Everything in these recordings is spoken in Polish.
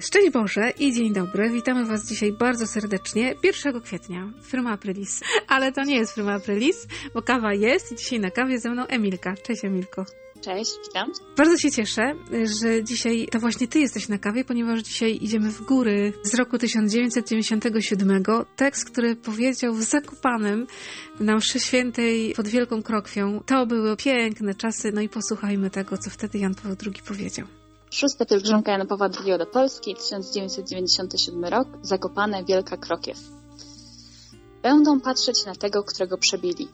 Szczęść Boże i dzień dobry. Witamy Was dzisiaj bardzo serdecznie. 1 kwietnia, Firma Aprilis. Ale to nie jest Firma Aprilis, bo kawa jest i dzisiaj na kawie ze mną Emilka. Cześć Emilko. Cześć, witam. Bardzo się cieszę, że dzisiaj to właśnie Ty jesteś na kawie, ponieważ dzisiaj idziemy w góry z roku 1997. Tekst, który powiedział w Zakopanem na mszy świętej pod Wielką Krokwią. To były piękne czasy, no i posłuchajmy tego, co wtedy Jan Paweł II powiedział. Szósta pielgrzymka Jana Pawła II do Polski, 1997 rok, Zakopane, Wielka Krokiew. Będą patrzeć na tego, którego przebili.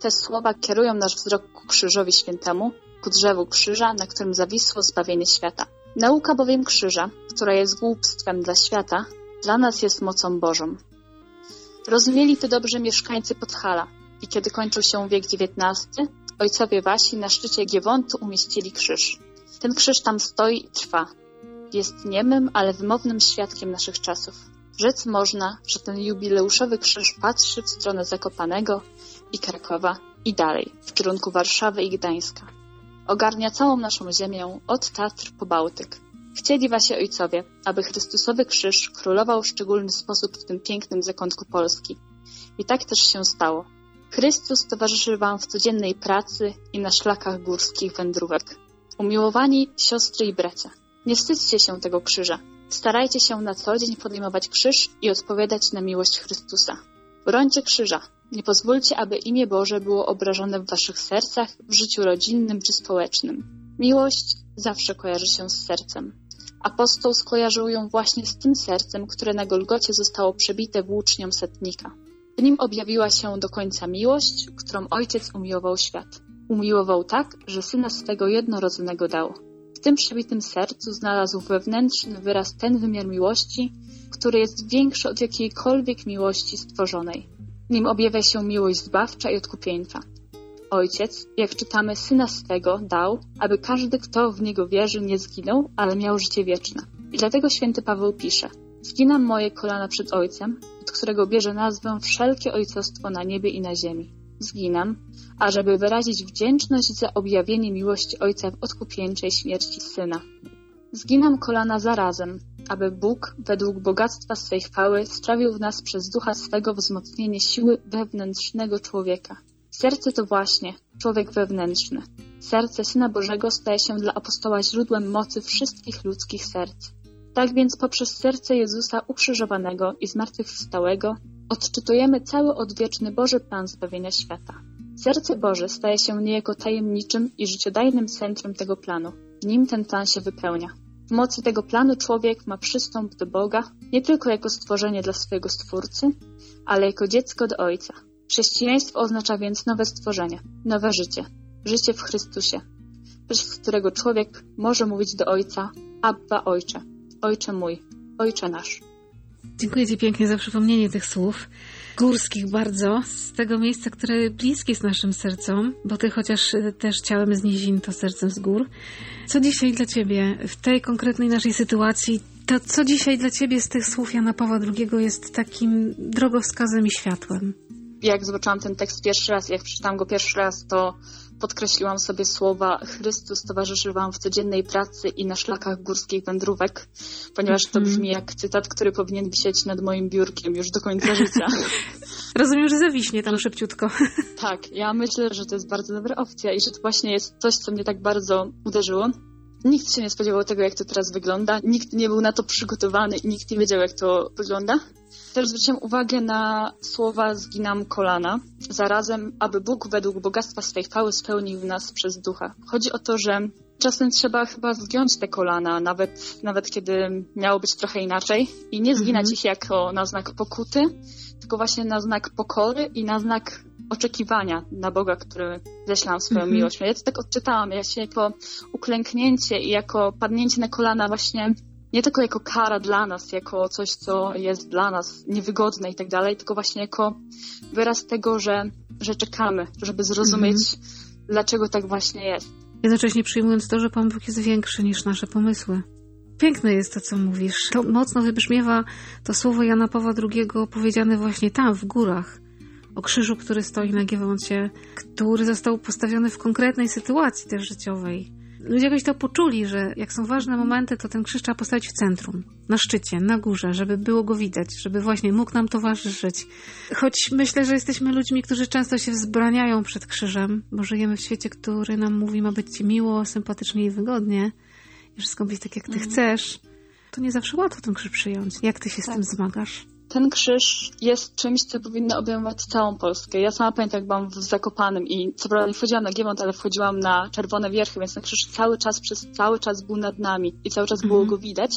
Te słowa kierują nasz wzrok ku krzyżowi świętemu, ku drzewu krzyża, na którym zawisło zbawienie świata. Nauka bowiem krzyża, która jest głupstwem dla świata, dla nas jest mocą Bożą. Rozumieli to dobrze mieszkańcy Podhala i kiedy kończył się wiek XIX, ojcowie wasi na szczycie Giewontu umieścili krzyż. Ten krzyż tam stoi i trwa. Jest niemym, ale wymownym świadkiem naszych czasów. Rzec można, że ten jubileuszowy krzyż patrzy w stronę Zakopanego i Krakowa i dalej, w kierunku Warszawy i Gdańska. Ogarnia całą naszą ziemię, od Tatr po Bałtyk. Chcieli wasi ojcowie, aby Chrystusowy krzyż królował w szczególny sposób w tym pięknym zakątku Polski. I tak też się stało. Chrystus towarzyszy wam w codziennej pracy i na szlakach górskich wędrówek. Umiłowani siostry i bracia, nie wstydźcie się tego krzyża. Starajcie się na co dzień podejmować krzyż i odpowiadać na miłość Chrystusa. Brońcie krzyża. Nie pozwólcie, aby imię Boże było obrażone w waszych sercach, w życiu rodzinnym czy społecznym. Miłość zawsze kojarzy się z sercem. Apostoł skojarzył ją właśnie z tym sercem, które na Golgocie zostało przebite włócznią setnika. W nim objawiła się do końca miłość, którą Ojciec umiłował świat. Umiłował tak, że Syna swego jednorodzonego dał. W tym przebitym sercu znalazł wewnętrzny wyraz ten wymiar miłości, który jest większy od jakiejkolwiek miłości stworzonej. Nim objawia się miłość zbawcza i odkupieńcza. Ojciec, jak czytamy, Syna swego dał, aby każdy, kto w Niego wierzy, nie zginął, ale miał życie wieczne. I dlatego święty Paweł pisze Zginam moje kolana przed Ojcem, od którego bierze nazwę wszelkie ojcostwo na niebie i na ziemi. Zginam, ażeby wyrazić wdzięczność za objawienie miłości Ojca w odkupieńczej śmierci Syna. Zginam kolana zarazem, aby Bóg, według bogactwa swej chwały, sprawił w nas przez ducha swego wzmocnienie siły wewnętrznego człowieka. Serce to właśnie człowiek wewnętrzny. Serce Syna Bożego staje się dla apostoła źródłem mocy wszystkich ludzkich serc. Tak więc poprzez serce Jezusa ukrzyżowanego i zmartwychwstałego odczytujemy cały odwieczny Boży plan zbawienia świata. Serce Boże staje się niejako tajemniczym i życiodajnym centrum tego planu. Nim ten plan się wypełnia. W mocy tego planu człowiek ma przystąp do Boga nie tylko jako stworzenie dla swojego Stwórcy, ale jako dziecko do Ojca. Chrześcijaństwo oznacza więc nowe stworzenie, nowe życie, życie w Chrystusie, przez którego człowiek może mówić do Ojca Abba Ojcze, Ojcze mój, Ojcze nasz. Dziękuję Ci pięknie za przypomnienie tych słów górskich bardzo, z tego miejsca, które bliskie jest naszym sercom, bo Ty chociaż też ciałem z nizin, to sercem z gór. Co dzisiaj dla Ciebie w tej konkretnej naszej sytuacji, to co dzisiaj dla Ciebie z tych słów Jana Pawła II jest takim drogowskazem i światłem? Jak zobaczyłam ten tekst pierwszy raz, jak przeczytałam go pierwszy raz, to podkreśliłam sobie słowa Chrystus towarzyszy Wam w codziennej pracy i na szlakach górskich wędrówek, ponieważ to Mhm. brzmi jak cytat, który powinien wisieć nad moim biurkiem już do końca życia. Rozumiem, że zawiśnie tam szybciutko. tak, ja myślę, że to jest bardzo dobra opcja i że to właśnie jest coś, co mnie tak bardzo uderzyło. Nikt się nie spodziewał tego, jak to teraz wygląda. Nikt nie był na to przygotowany i nikt nie wiedział, jak to wygląda. Też zwróciłam uwagę na słowa zginam kolana, zarazem, aby Bóg według bogactwa swej chwały spełnił nas przez ducha. Chodzi o to, że czasem trzeba chyba zgiąć te kolana, nawet, nawet kiedy miało być trochę inaczej i nie zginać Mhm. ich jako na znak pokuty, tylko właśnie na znak pokory i na znak oczekiwania na Boga, który ześle nam swoją Mhm. miłość. Ja to tak odczytałam, ja się jako uklęknięcie i jako padnięcie na kolana właśnie nie tylko jako kara dla nas, jako coś, co jest dla nas niewygodne i tak dalej, tylko właśnie jako wyraz tego, że, że czekamy, żeby zrozumieć, dlaczego tak właśnie jest. Jednocześnie przyjmując to, że Pan Bóg jest większy niż nasze pomysły. Piękne jest to, co mówisz. To mocno wybrzmiewa to słowo Jana Pawła II powiedziane właśnie tam, w górach. O krzyżu, który stoi na Giewoncie, który został postawiony w konkretnej sytuacji też życiowej. ludzie jakoś to poczuli, że jak są ważne momenty, to ten krzyż trzeba postawić w centrum, na szczycie, na górze, żeby było go widać, żeby właśnie mógł nam towarzyszyć. Choć myślę, że jesteśmy ludźmi, którzy często się wzbraniają przed krzyżem, bo żyjemy w świecie, który nam mówi, ma być ci miło, sympatycznie i wygodnie i wszystko być tak, jak ty mhm. chcesz, to nie zawsze łatwo ten krzyż przyjąć. Jak ty się tak. z tym zmagasz? Ten krzyż jest czymś, co powinno obejmować całą Polskę. Ja sama pamiętam, jak byłam w Zakopanym i co prawda nie wchodziłam na Giewont, ale wchodziłam na Czerwone Wierchy, więc ten krzyż cały czas, przez cały czas był nad nami i cały czas było mhm. go widać.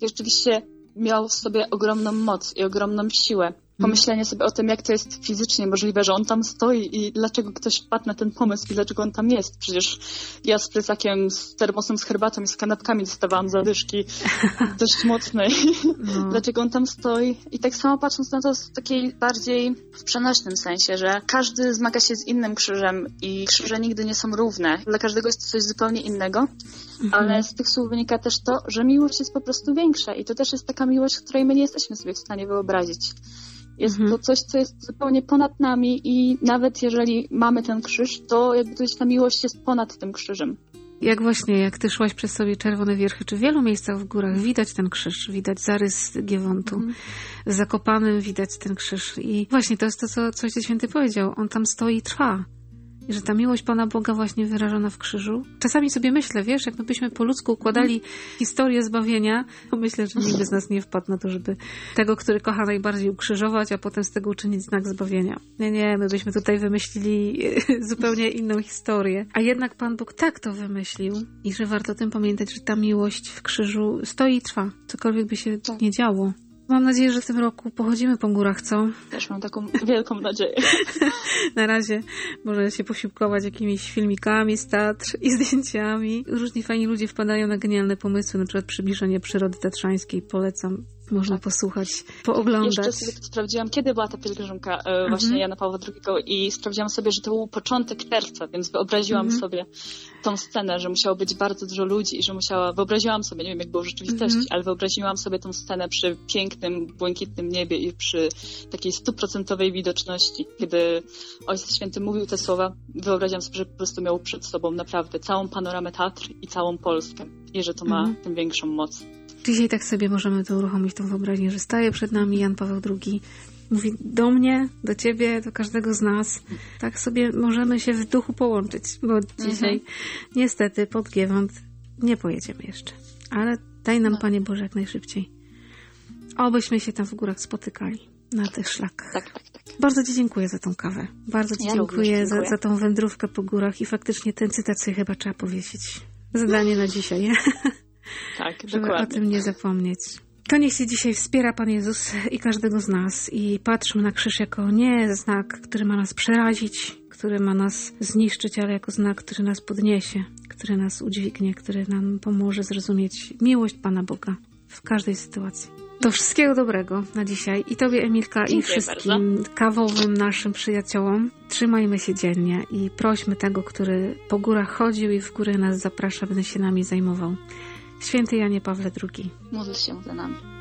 I rzeczywiście miał w sobie ogromną moc i ogromną siłę pomyślenie sobie o tym, jak to jest fizycznie możliwe, że on tam stoi i dlaczego ktoś wpadł na ten pomysł i dlaczego on tam jest. Przecież ja z plecakiem, z termosem, z herbatą i z kanapkami dostawałam zadyszki dość mocnej. No. dlaczego on tam stoi? I tak samo patrząc na to w takiej bardziej w przenośnym sensie, że każdy zmaga się z innym krzyżem i krzyże nigdy nie są równe. Dla każdego jest to coś zupełnie innego, mhm. ale z tych słów wynika też to, że miłość jest po prostu większa i to też jest taka miłość, której my nie jesteśmy sobie w stanie wyobrazić. Jest mhm. to coś, co jest zupełnie ponad nami i nawet jeżeli mamy ten krzyż, to jakby jest, ta miłość jest ponad tym krzyżem. Jak właśnie, jak ty szłaś przez sobie czerwone wierchy, czy w wielu miejscach w górach widać ten krzyż, widać zarys Giewontu. Mhm. Zakopanym widać ten krzyż. I właśnie to jest to, co, coś Święty powiedział. On tam stoi i trwa. I że ta miłość Pana Boga właśnie wyrażona w krzyżu. Czasami sobie myślę, wiesz, jak my byśmy po ludzku układali historię zbawienia, to myślę, że nikt z nas nie wpadł na to, żeby tego, który kocha najbardziej ukrzyżować, a potem z tego uczynić znak zbawienia. Nie, nie, my byśmy tutaj wymyślili zupełnie inną historię. A jednak Pan Bóg tak to wymyślił i że warto o tym pamiętać, że ta miłość w krzyżu stoi i trwa. Cokolwiek by się tak. nie działo. Mam nadzieję, że w tym roku pochodzimy po górach, co? Też mam taką wielką nadzieję. Na razie można się posiłkować jakimiś filmikami z Tatr i zdjęciami. Różni fajni ludzie wpadają na genialne pomysły, na przykład przybliżenie przyrody tatrzańskiej. Polecam można tak. posłuchać, pooglądać. Jeszcze sobie sprawdziłam, kiedy była ta pielgrzymka e, mhm. właśnie Jana Pawła II i sprawdziłam sobie, że to był początek czerwca, więc wyobraziłam mhm. sobie tą scenę, że musiało być bardzo dużo ludzi i że musiała, wyobraziłam sobie, nie wiem jak było w rzeczywistości, mhm. ale wyobraziłam sobie tą scenę przy pięknym, błękitnym niebie i przy takiej stuprocentowej widoczności. Kiedy Ojciec Święty mówił te słowa, wyobraziłam sobie, że po prostu miał przed sobą naprawdę całą panoramę Tatr i całą Polskę i że to ma mhm. tym większą moc. Dzisiaj tak sobie możemy to uruchomić, tą wyobraźnię, że staje przed nami Jan Paweł II, mówi do mnie, do ciebie, do każdego z nas. Tak sobie możemy się w duchu połączyć, bo dzisiaj mhm. niestety pod Giewont nie pojedziemy jeszcze. Ale daj nam, no. Panie Boże, jak najszybciej. Obyśmy się tam w górach spotykali na tych szlakach. Tak, tak, tak. Bardzo Ci dziękuję za tą kawę. Bardzo Ci ja dziękuję, dziękuję. Za, za tą wędrówkę po górach i faktycznie ten cytat sobie chyba trzeba powiedzieć. Zadanie na dzisiaj. Tak, żeby dokładnie. o tym nie zapomnieć. To niech się dzisiaj wspiera Pan Jezus i każdego z nas i patrzmy na krzyż jako nie znak, który ma nas przerazić, który ma nas zniszczyć, ale jako znak, który nas podniesie, który nas udźwignie, który nam pomoże zrozumieć miłość Pana Boga w każdej sytuacji. To wszystkiego dobrego na dzisiaj i Tobie, Emilka, Dziękuję i wszystkim bardzo. kawowym naszym przyjaciołom. Trzymajmy się dziennie i prośmy tego, który po górach chodził i w góry nas zaprasza, by się nami zajmował. Święty Janie Pawle II. Módl się za nami.